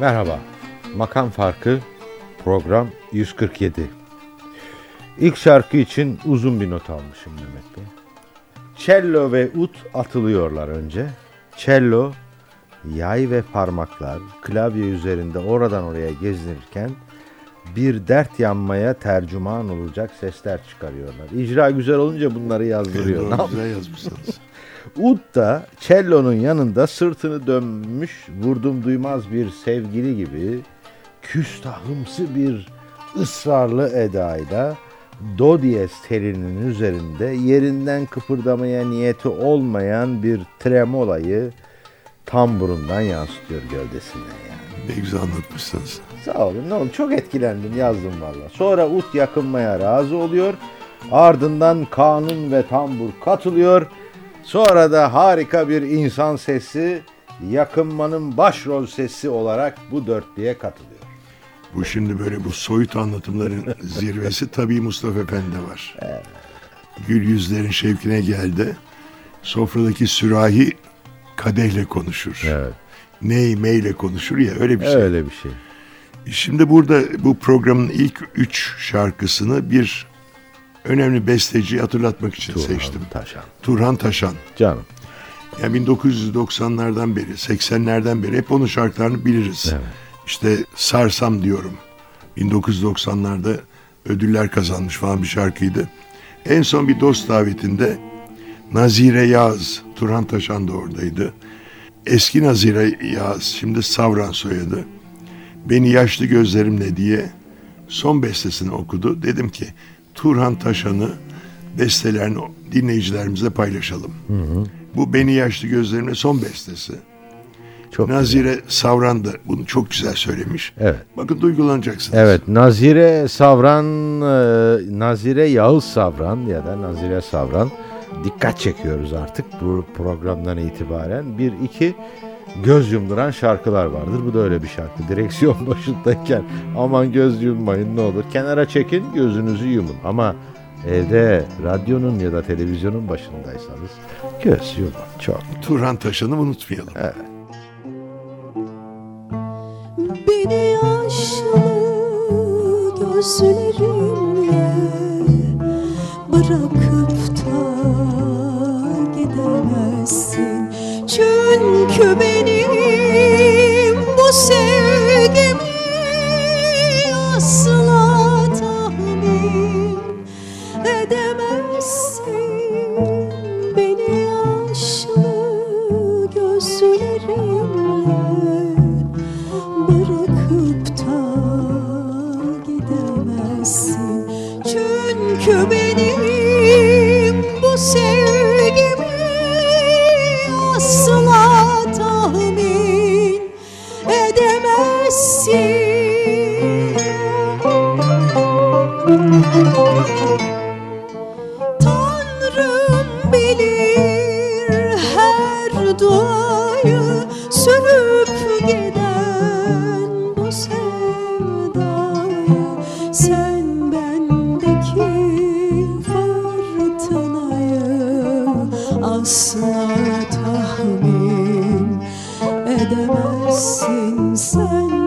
Merhaba, Makam Farkı program 147. İlk şarkı için uzun bir not almışım Mehmet Bey. Cello ve ut atılıyorlar önce. Cello, yay ve parmaklar klavye üzerinde oradan oraya gezinirken bir dert yanmaya tercüman olacak sesler çıkarıyorlar. İcra güzel olunca bunları yazdırıyor. Doğru, güzel yazmışsınız. Ud da cello'nun yanında sırtını dönmüş vurdum duymaz bir sevgili gibi küstahımsı bir ısrarlı edayla do diyez telinin üzerinde yerinden kıpırdamaya niyeti olmayan bir tremolayı tamburundan yansıtıyor gövdesinden yani. ne güzel anlatmışsınız. Sağ olun ne oldu çok etkilendim yazdım valla. Sonra ut yakınmaya razı oluyor. Ardından kanun ve tambur katılıyor. Sonra da harika bir insan sesi yakınmanın başrol sesi olarak bu dörtlüye katılıyor. Bu şimdi böyle bu soyut anlatımların zirvesi tabii Mustafa Efendi var. Gül yüzlerin şevkine geldi. Sofradaki sürahi kadehle konuşur. Evet. Ney meyle konuşur ya öyle bir şey. Öyle bir şey. Şimdi burada bu programın ilk üç şarkısını bir önemli besteciyi hatırlatmak için seçtim. Taşan. Turhan Taşan. Canım. Yani 1990'lardan beri, 80'lerden beri hep onun şarkılarını biliriz. Evet. İşte Sarsam diyorum. 1990'larda ödüller kazanmış falan bir şarkıydı. En son bir dost davetinde Nazire Yağız, Turhan Taşan da oradaydı. Eski Nazire Yağız, şimdi Savran soyadı. Beni yaşlı gözlerimle diye son bestesini okudu. Dedim ki Turhan Taşan'ı bestelerini dinleyicilerimizle paylaşalım. Bu Beni Yaşlı Gözlerimle son bestesi. Çok Nazire Savran da bunu çok güzel söylemiş. Evet. Bakın duygulanacaksınız. Evet Nazire Savran, e, Nazire Yağız Savran ya da Nazire Savran dikkat çekiyoruz artık bu programdan itibaren. Bir iki göz yumduran şarkılar vardır. Bu da öyle bir şarkı. Direksiyon başındayken aman göz yummayın ne olur. Kenara çekin gözünüzü yumun. Ama evde radyonun ya da televizyonun başındaysanız göz yumun. Çok. Turhan Taşan'ı unutmayalım. Beni yaşlı gözlerimle bırakıp Çünkü benim bu sevgimi asla tahmin edemezsin Sen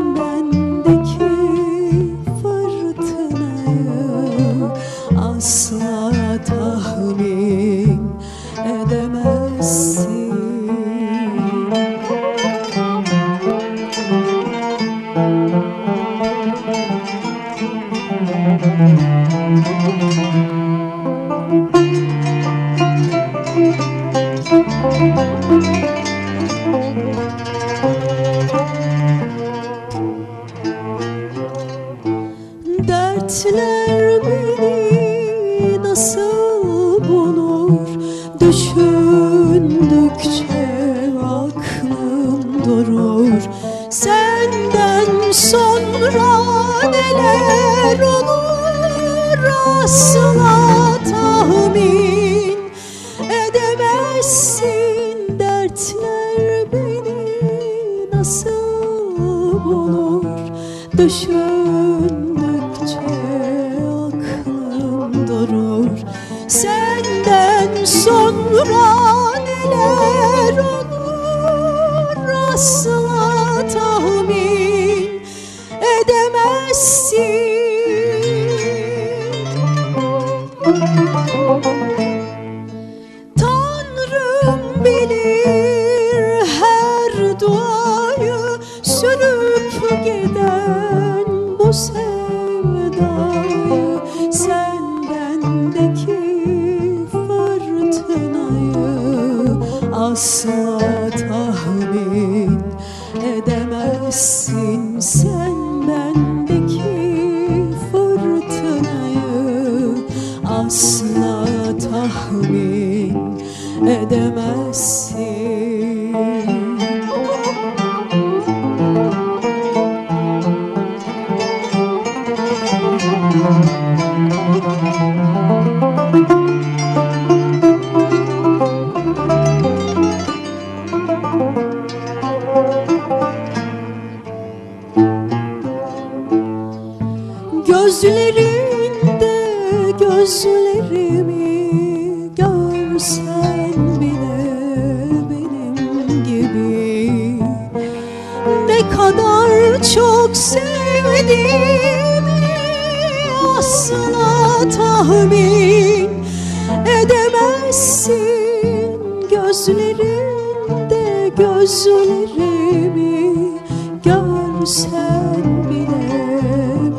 Gözlerimi görsen bile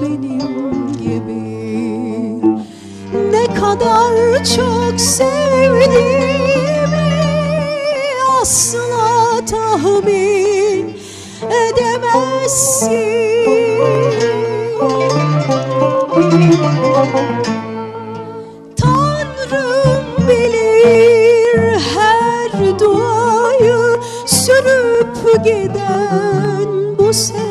benim gibi. Ne kadar çok sevdiğimi asla tahmin edemezsin giden bu sevdayı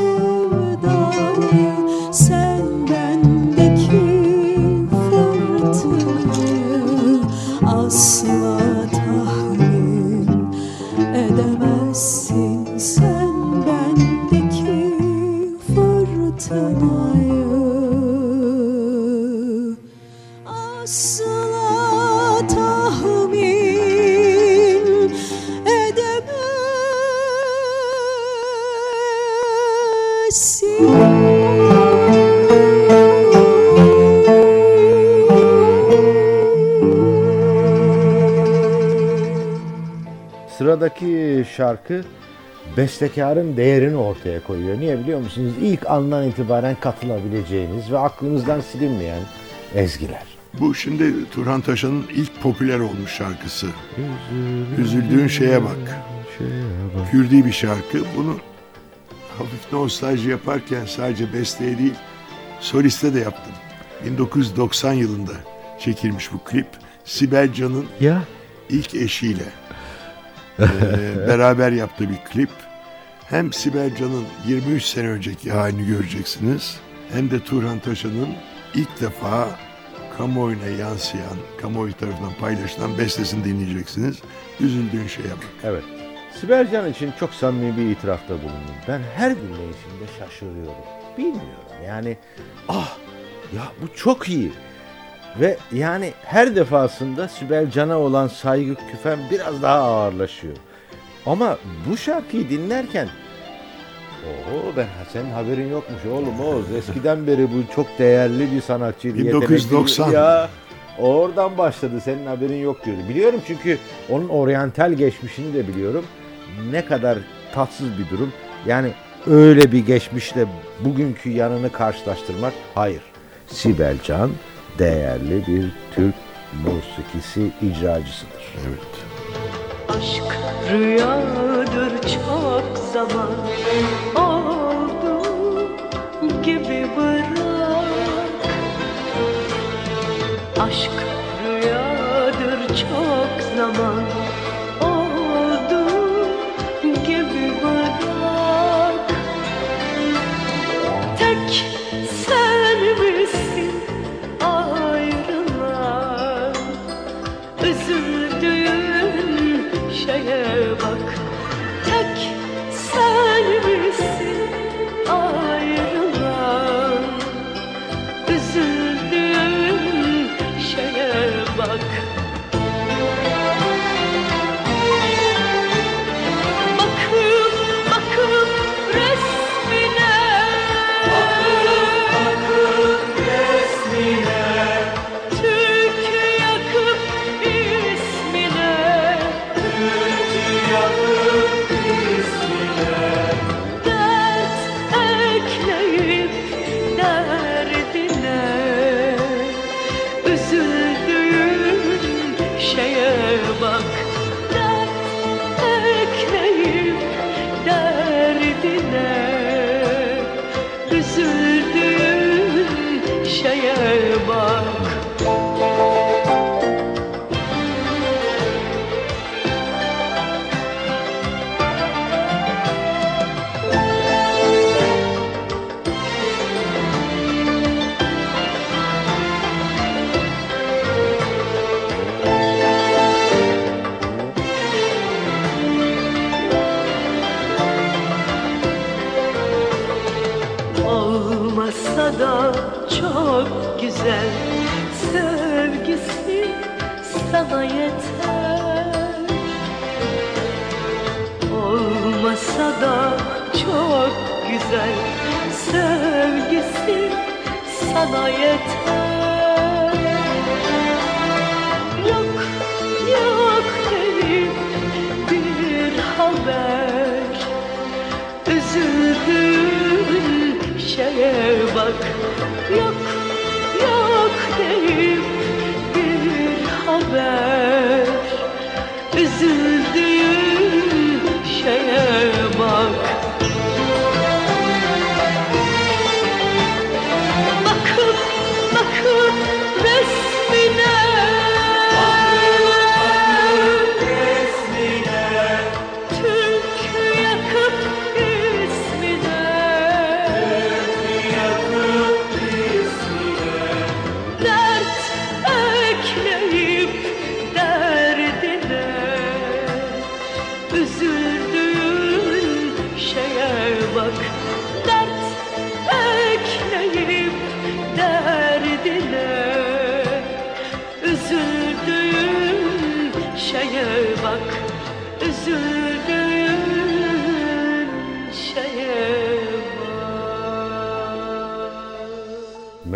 şarkı bestekarın değerini ortaya koyuyor. Niye biliyor musunuz? İlk andan itibaren katılabileceğiniz ve aklınızdan silinmeyen ezgiler. Bu şimdi Turhan Taşan'ın ilk popüler olmuş şarkısı. Üzüldüğün şeye bak. Kürdi bir şarkı. Bunu hafif nostalji yaparken sadece besteye değil soliste de yaptım. 1990 yılında çekilmiş bu klip. Sibel Can'ın Ya ilk eşiyle eee, beraber yaptığı bir klip. Hem Sibel Can'ın 23 sene önceki halini göreceksiniz. Hem de Turhan Taşan'ın ilk defa kamuoyuna yansıyan, kamuoyu tarafından paylaşılan bestesini dinleyeceksiniz. Üzüldüğün şeye bak. evet. Sibel Can için çok samimi bir itirafta bulundum. Ben her dinleyişimde şaşırıyorum. Bilmiyorum yani ah ya bu çok iyi. Ve yani her defasında Sibel Can'a olan saygı küfem biraz daha ağırlaşıyor. Ama bu şarkıyı dinlerken Oo ben senin haberin yokmuş oğlum Oğuz. Eskiden beri bu çok değerli bir sanatçıydı. yetenekli bir- 1990. Ya oradan başladı senin haberin yok diyordu. Biliyorum çünkü onun oryantal geçmişini de biliyorum. Ne kadar tatsız bir durum. Yani öyle bir geçmişle bugünkü yanını karşılaştırmak hayır. Sibel Can değerli bir Türk musikisi icracısıdır. Evet. Aşk rüyadır çok zaman oldu gibi bırak Aşk rüyadır çok zaman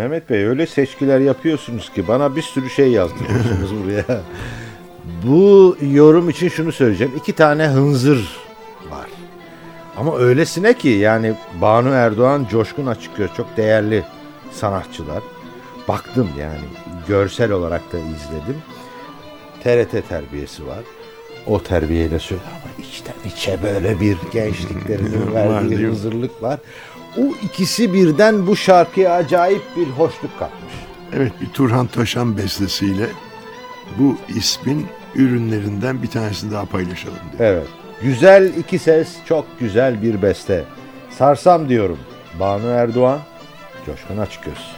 Mehmet Bey öyle seçkiler yapıyorsunuz ki bana bir sürü şey yazdırmışsınız buraya. Bu yorum için şunu söyleyeceğim. İki tane hınzır var. Ama öylesine ki yani Banu Erdoğan, Coşkun Açıkgöz çok değerli sanatçılar. Baktım yani görsel olarak da izledim. TRT terbiyesi var. O terbiyeyle söylüyor ama içten içe böyle bir gençliklerinin verdiği diyor. hınzırlık var. O ikisi birden bu şarkıya acayip bir hoşluk katmış. Evet bir Turhan Taşan bestesiyle bu ismin ürünlerinden bir tanesini daha paylaşalım diye. Evet. Güzel iki ses, çok güzel bir beste. Sarsam diyorum. Banu Erdoğan, Coşkun Açıkgöz.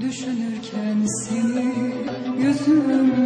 Düşünürken seni yüzüm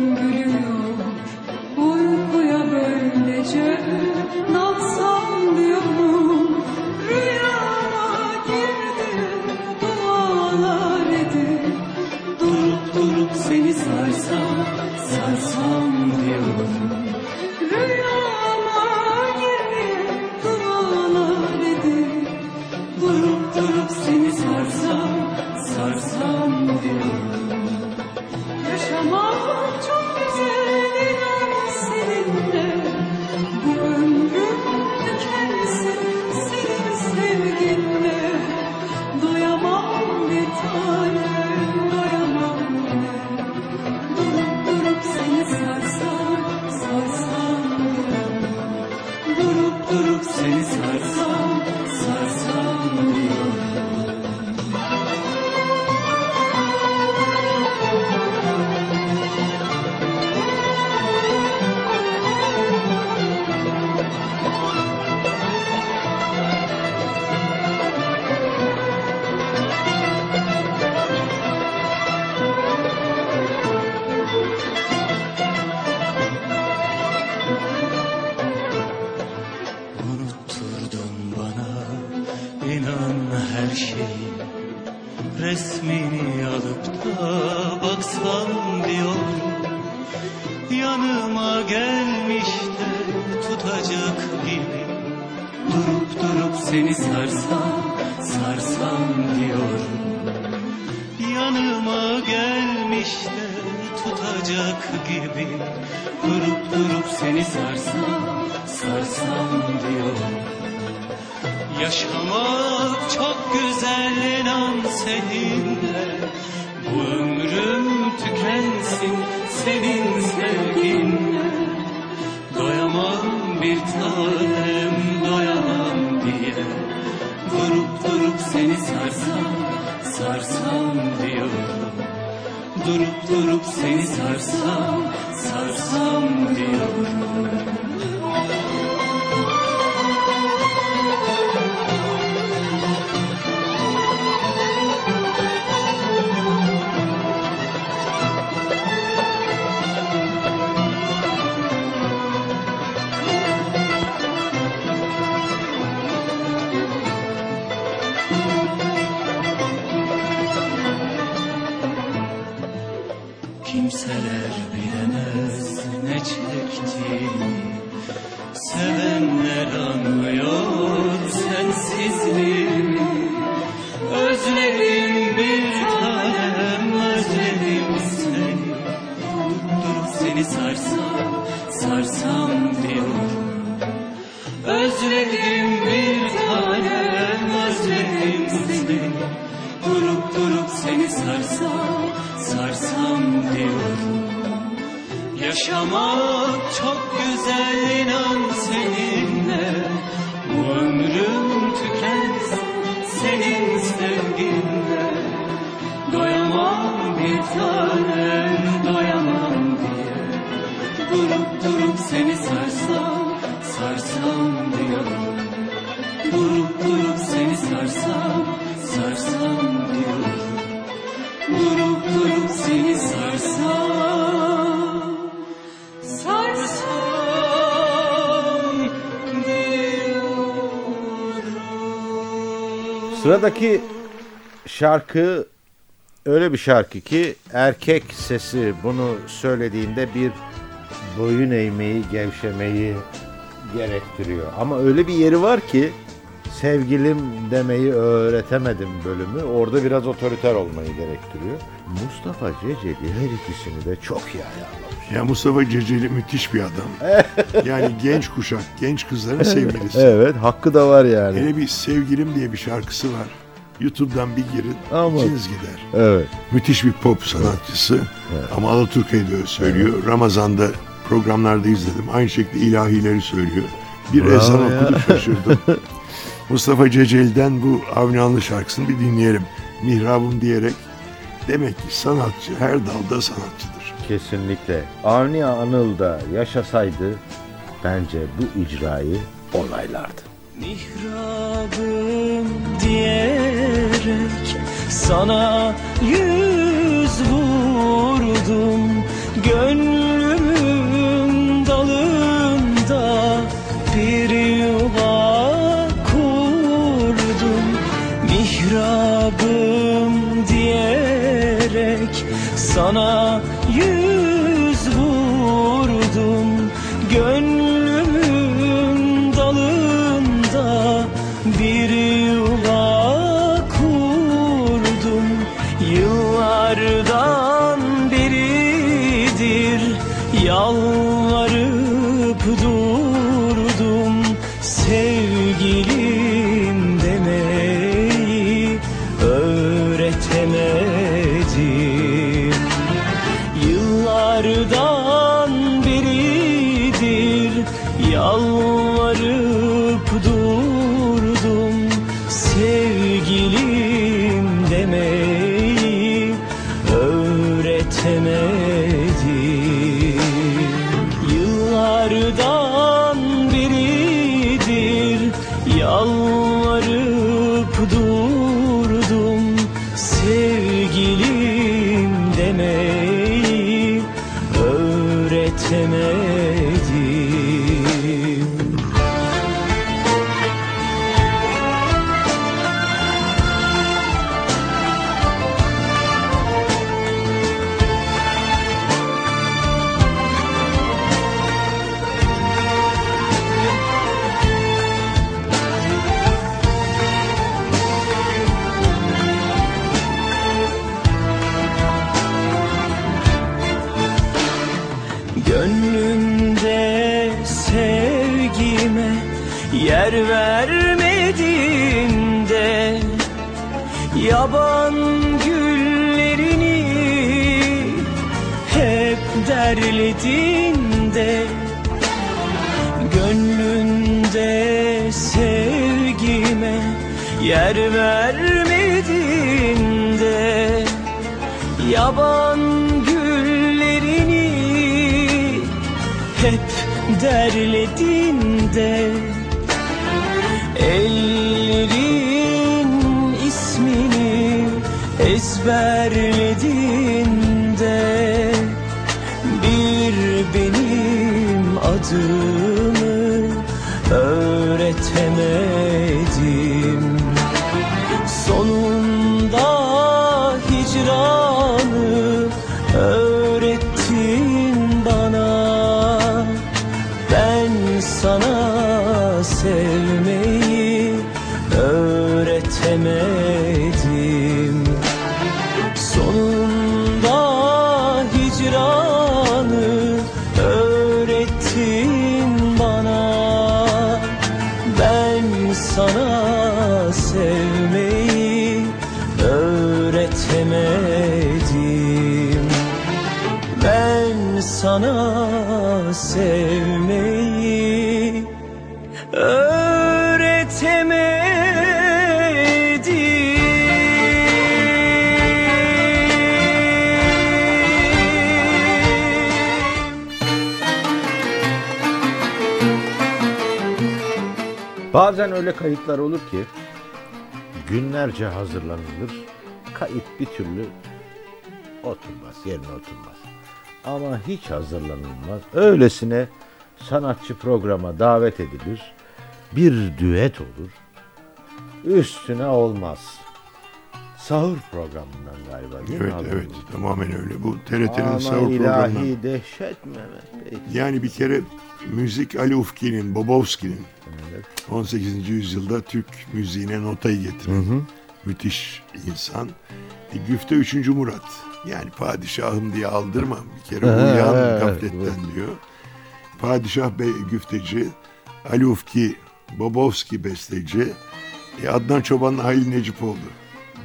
her şeyi Resmini alıp da baksam diyorum Yanıma gelmiş de tutacak gibi. Durup durup seni sarsam, sarsam diyorum Yanıma gelmiş de tutacak gibi. Durup durup seni sarsam, sarsam diyorum Yaşamak çok güzel inan seninle Bu ömrüm tükensin senin sevginle Doyamam bir tanem doyamam diye. Durup durup seni sarsam sarsam diyorum Durup durup seni sarsam sarsam diyorum Sevenler anlıyor Sıradaki şarkı öyle bir şarkı ki erkek sesi bunu söylediğinde bir boyun eğmeyi, gevşemeyi gerektiriyor. Ama öyle bir yeri var ki sevgilim demeyi öğretemedim bölümü. Orada biraz otoriter olmayı gerektiriyor. Mustafa Ceceli her ikisini de çok iyi ayarlamış. Ya Mustafa Ceceli müthiş bir adam. yani genç kuşak, genç kızların sevgilisi. Evet hakkı da var yani. Hele bir Sevgilim diye bir şarkısı var. YouTube'dan bir girin, Ama- içiniz gider. Evet. Müthiş bir pop sanatçısı. Ama Alaturka'yı da söylüyor. Ramazan'da programlarda izledim. Aynı şekilde ilahileri söylüyor. Bir Bravo ezan ya. okudu şaşırdım. Mustafa Ceceli'den bu Avni şarkısını bir dinleyelim. Mihrabım diyerek. Demek ki sanatçı her dalda sanatçıdır. Kesinlikle. Avni Anıl da yaşasaydı bence bu icrayı onaylardı. Mihrabım diyerek sana yüz vurdum Gönlümün sana derledin de Gönlünde sevgime yer vermedin de Yaban güllerini hep derledin de Ellerin ismini ezberledin benim Bazen öyle kayıtlar olur ki günlerce hazırlanılır. Kayıt bir türlü oturmaz, yerine oturmaz. Ama hiç hazırlanılmaz. Öylesine sanatçı programa davet edilir. Bir düet olur. Üstüne olmaz. Sahur programından galiba değil mi? Evet abi? evet tamamen öyle. Bu TRT'nin Ama sahur ilahi programı. dehşet Mehmet Bey. Yani bir kere müzik Ali Ufki'nin, Bobovski'nin 18. yüzyılda Türk müziğine notayı getiren müthiş insan. E, Güfte 3. Murat. Yani padişahım diye aldırma. Bir kere uyan gafletten diyor. Padişah Bey güfteci, Ali Ufki, Bobovski besteci, e, Adnan Çoban'la Halil Necipoğlu.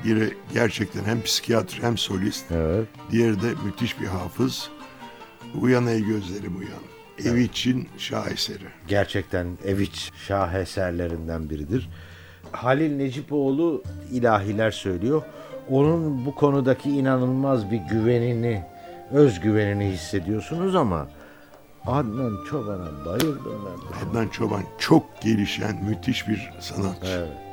Biri gerçekten hem psikiyatr hem solist. Evet. Diğeri de müthiş bir hafız. Uyan ey gözlerim uyan. Ev için şaheseri. gerçekten Eviç şaheserlerinden biridir. Halil Necipoğlu ilahiler söylüyor. Onun bu konudaki inanılmaz bir güvenini, özgüvenini hissediyorsunuz ama Adnan Çoban'a bayıldım ben. Adnan Çoban çok gelişen müthiş bir sanatçı. Evet.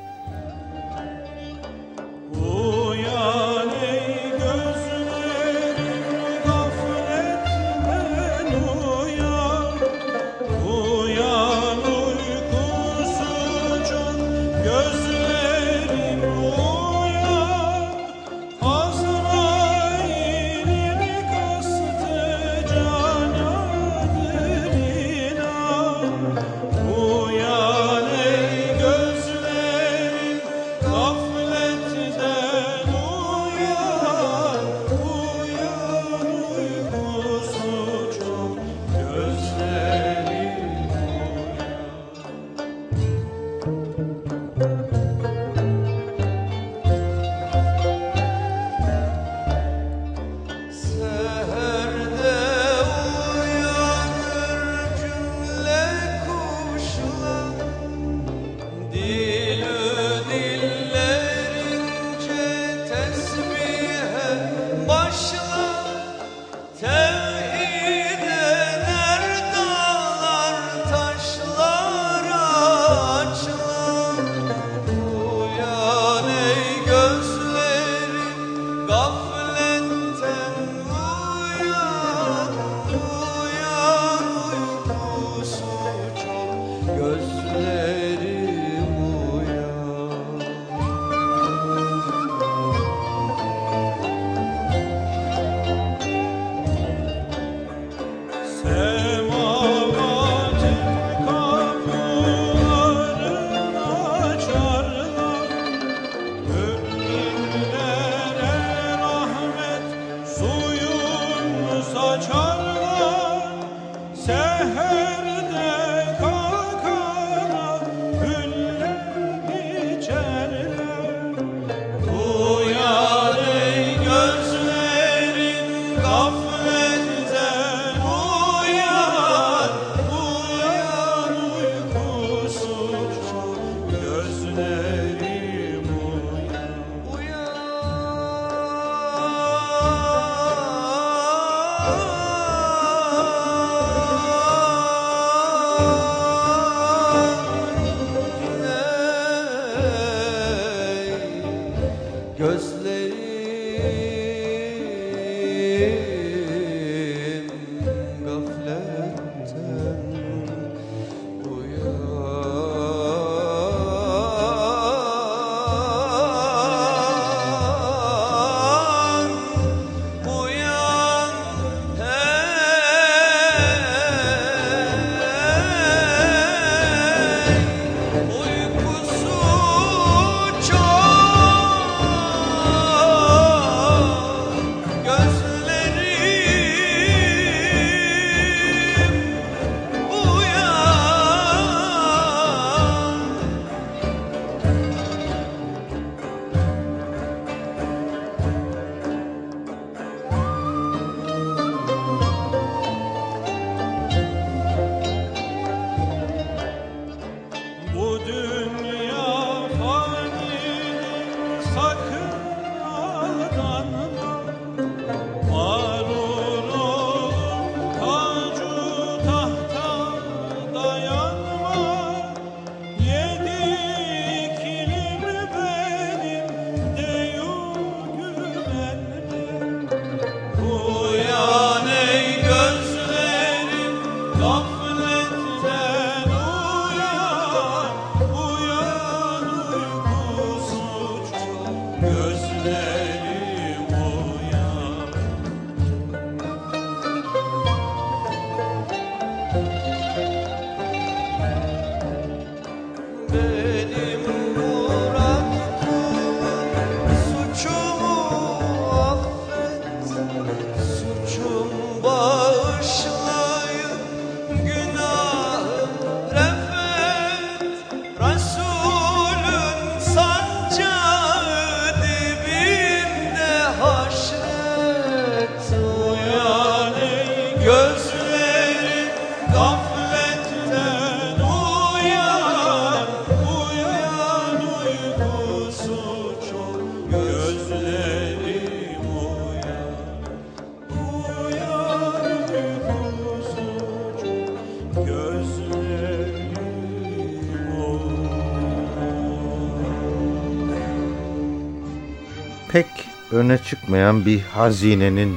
Öne çıkmayan bir hazinenin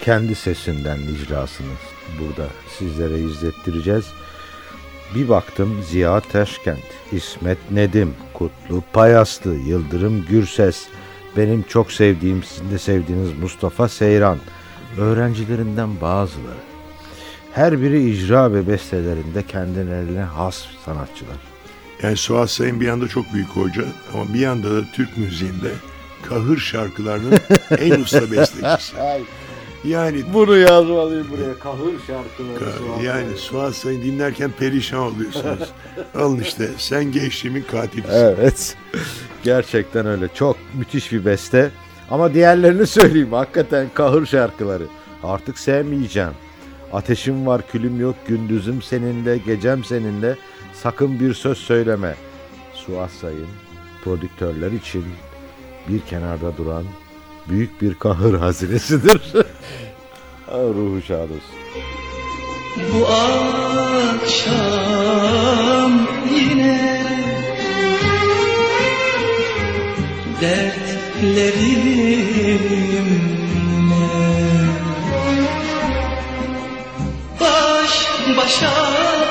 kendi sesinden icrasını burada sizlere izlettireceğiz. Bir baktım Ziya Teşkent, İsmet Nedim, Kutlu Payaslı, Yıldırım Gürses, benim çok sevdiğim, sizin de sevdiğiniz Mustafa Seyran, öğrencilerinden bazıları. Her biri icra ve bestelerinde kendilerine has sanatçılar. Yani Suat Sayın bir yanda çok büyük hoca ama bir yanda da Türk müziğinde kahır şarkılarının en usta bestecisi. Yani Bunu yazmalıyım buraya. Kahır şarkıları. Ka- Yani Suat Sayın dinlerken perişan oluyorsunuz. Alın işte sen gençliğimin katilisin. Evet. Gerçekten öyle. Çok müthiş bir beste. Ama diğerlerini söyleyeyim. Hakikaten kahır şarkıları. Artık sevmeyeceğim. Ateşim var, külüm yok, gündüzüm seninle, gecem seninle. Sakın bir söz söyleme. Suat Sayın, prodüktörler için bir kenarda duran büyük bir kahır hazinesidir. Ah, Ruhu şad olsun. Bu akşam yine dertlerimle baş başa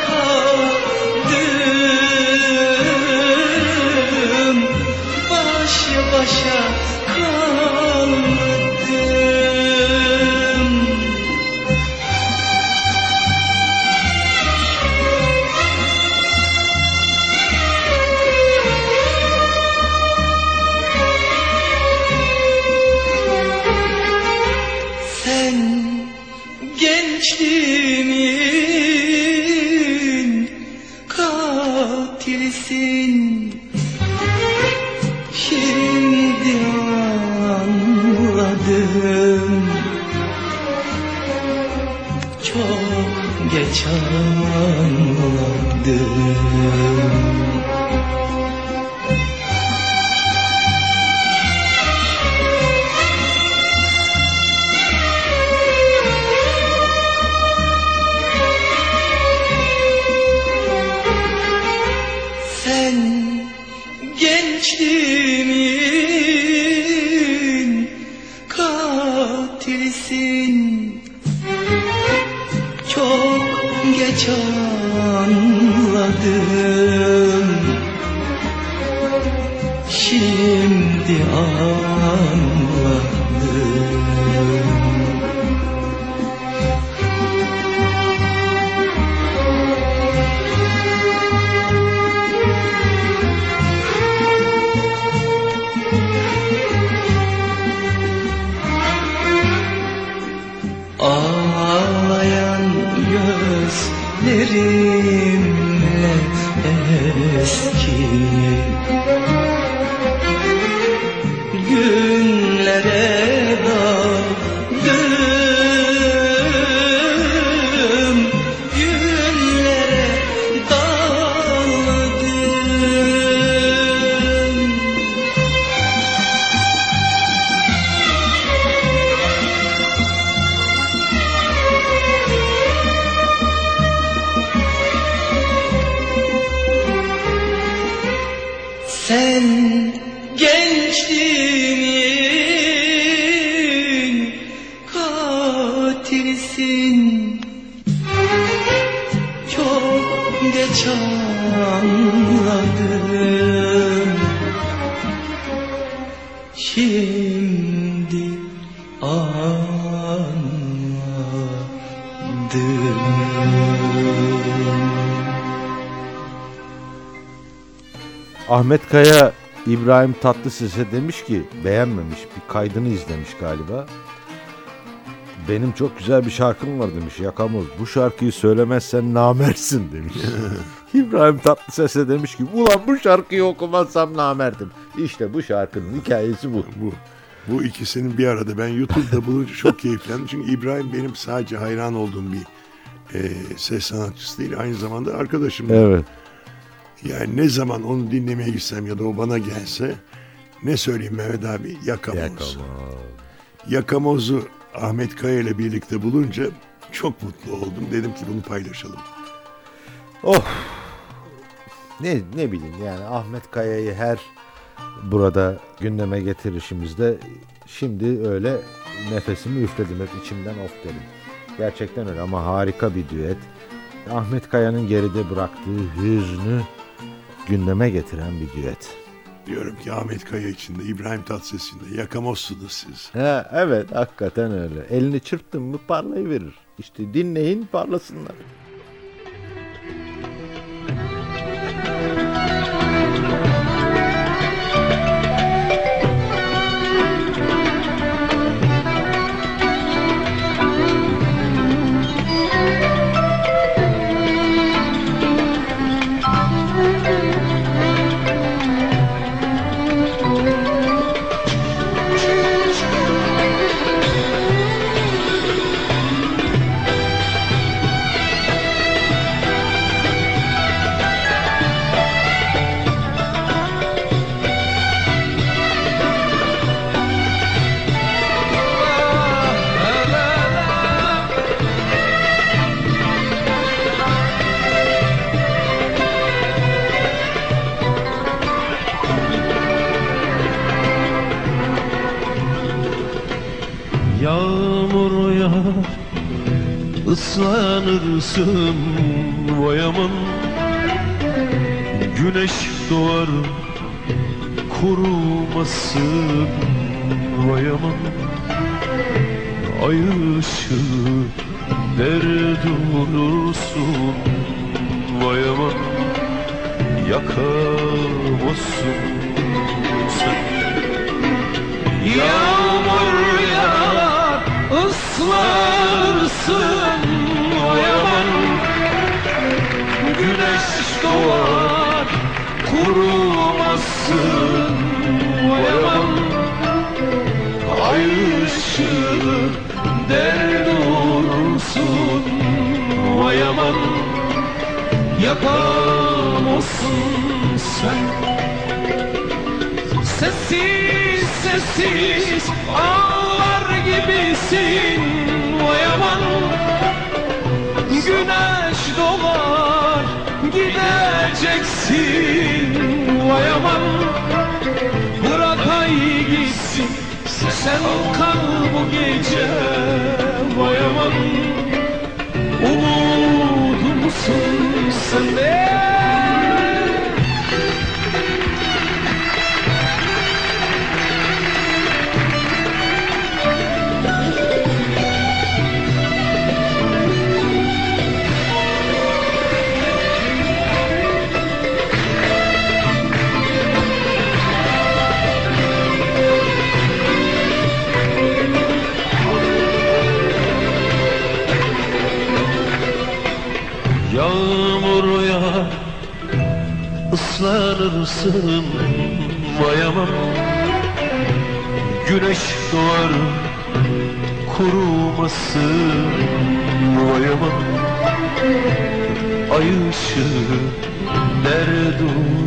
katilisin Şimdi anladım. Çok geç anladım Ahmet Kaya İbrahim Tatlıses'e demiş ki beğenmemiş bir kaydını izlemiş galiba. Benim çok güzel bir şarkım var demiş Yakamoz. Bu şarkıyı söylemezsen namersin demiş. İbrahim Tatlıses'e demiş ki ulan bu şarkıyı okumazsam namerdim. İşte bu şarkının hikayesi bu. Bu bu ikisinin bir arada ben YouTube'da bulunca çok keyiflendim. Çünkü İbrahim benim sadece hayran olduğum bir e, ses sanatçısı değil. Aynı zamanda arkadaşım. da. Yani ne zaman onu dinlemeye gitsem ya da o bana gelse ne söyleyeyim Mehmet abi? Yakamoz. Yakamoz. Yakamoz'u Ahmet Kaya ile birlikte bulunca çok mutlu oldum. Dedim ki bunu paylaşalım. Oh. Ne ne bileyim yani Ahmet Kaya'yı her burada gündeme getirişimizde şimdi öyle nefesimi üfledim hep içimden of dedim. Gerçekten öyle ama harika bir düet. Ahmet Kaya'nın geride bıraktığı hüznü gündeme getiren bir düet. Diyorum ki Ahmet Kaya içinde, İbrahim Tatlıses'in de yakamozsunuz siz. He, evet hakikaten öyle. Elini çırptın mı parlayıverir. İşte dinleyin parlasınlar. Islanırsın vay aman. Güneş doğar kurumasın vay aman. Ay ışığı dert olursun vay aman. Yakamazsın sen. Yağar ıslarsın vay aman Güneş doğar kurumazsın vay aman Ay ışığı dert olursun vay aman Yakamazsın sen. Sessiz sessiz ağlar gibisin gideceksin Vay aman. Bırak ay gitsin sen kal bu gece Vay aman. Umudumsun sen de ıslanırsın vay aman Güneş doğar kurumasın. Vay aman Ay ışığı nerede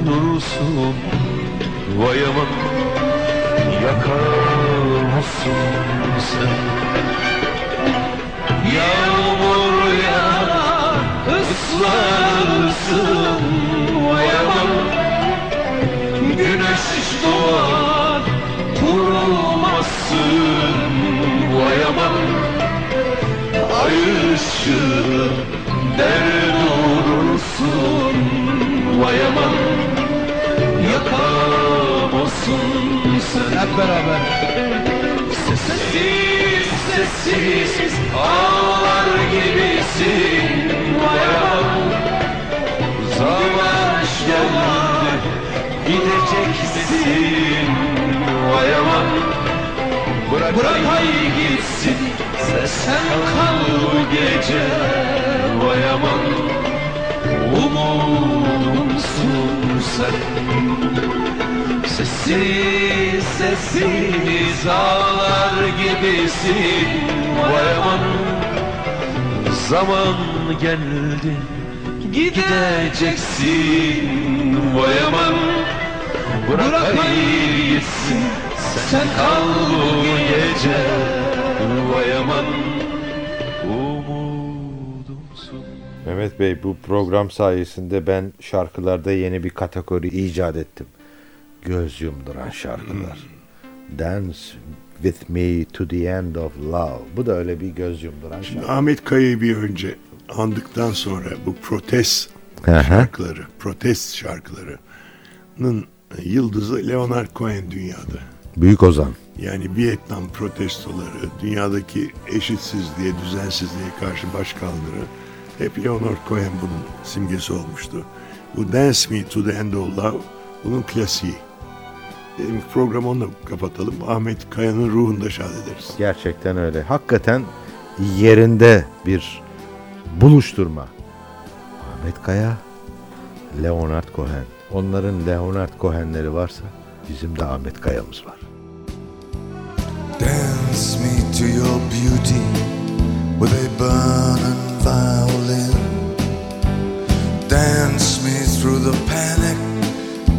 durursun? Vay aman Yakamazsın sen. Yağmur yağar ıslarsın. Vay aman doğar kurumazsın vay aman Ay ışığı dert olursun vay aman Yakamazsın sen. Hep beraber. Sessiz sessiz ağlar gibisin gideceksin vay aman Bırak, Bırak ay gitsin sen kal bu gece vay aman Umudumsun sen Sessiz sessiz ağlar gibisin Vay aman Zaman geldi Gideceksin Vay aman Bırak ay gitsin Sen kal bu gece Vay aman Umudumsun Mehmet Bey bu program sayesinde ben şarkılarda yeni bir kategori icat ettim. göz yumduran şarkılar. Dance with me to the end of love. Bu da öyle bir göz yumduran şarkı. Ahmet Kaya'yı bir önce andıktan sonra bu protest şarkıları, protest şarkılarının yıldızı Leonard Cohen dünyada. Büyük Ozan. Yani Vietnam protestoları, dünyadaki eşitsizliğe, düzensizliğe karşı başkaldırı hep Leonard Cohen bunun simgesi olmuştu. Bu Dance Me to the End of Love bunun klasiği. Dedim programı onunla kapatalım. Ahmet Kaya'nın ruhunda şad ederiz. Gerçekten öyle. Hakikaten yerinde bir buluşturma. Ahmet Kaya, Leonard Cohen. Onların Leonard Cohen'leri varsa bizim de Ahmet Kaya'mız var. Dance me to your beauty with a burning violin. Dance me through the panic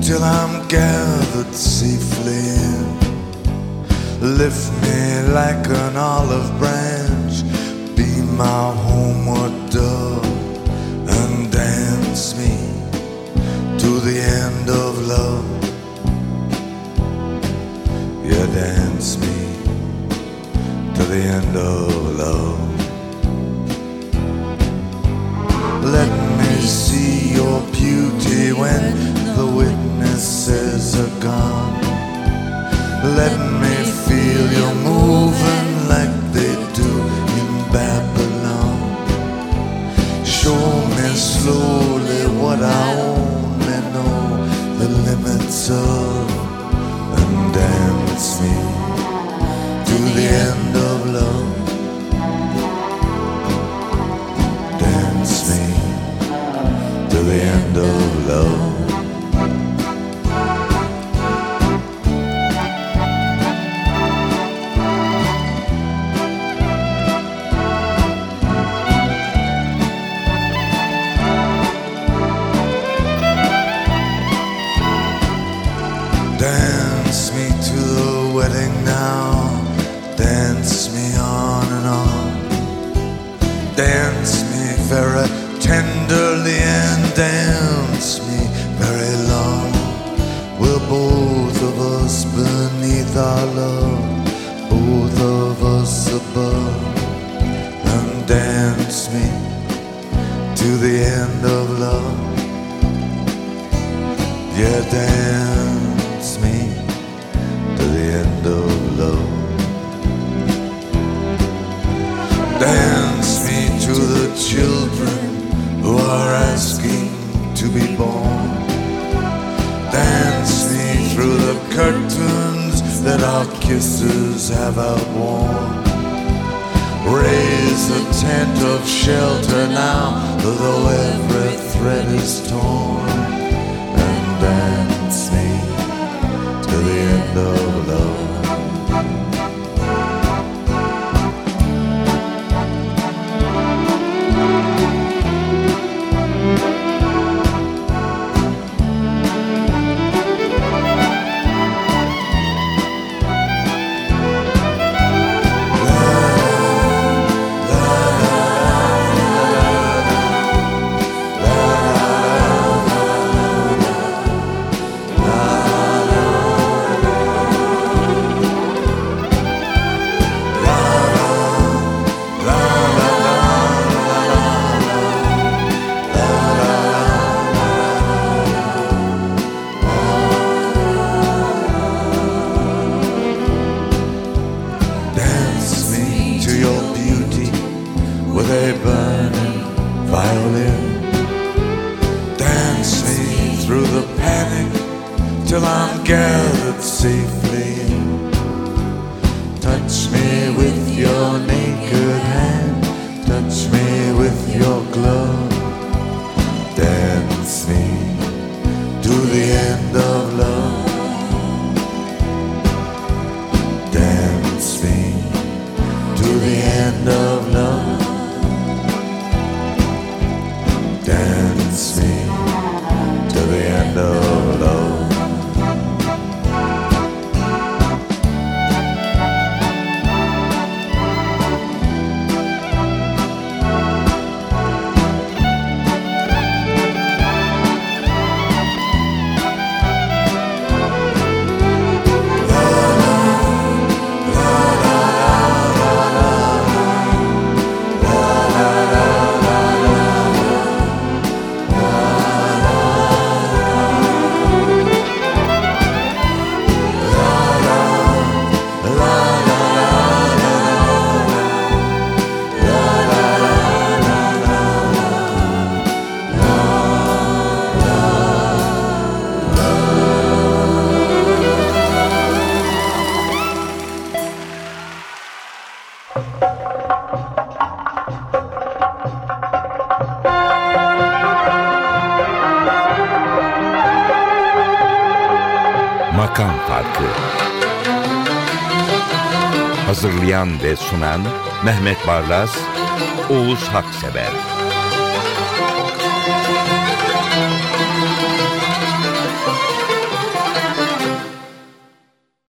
till I'm gathered safely in. Lift me like an olive branch, be my homeward the end of love. You dance me to the end of love. Let me see your beauty when the witnesses are gone. Let me feel you moving like they do in Babylon. Show me slowly what I the of, and dance me to the end Hazırlayan ve sunan Mehmet Barlas, Oğuz Haksever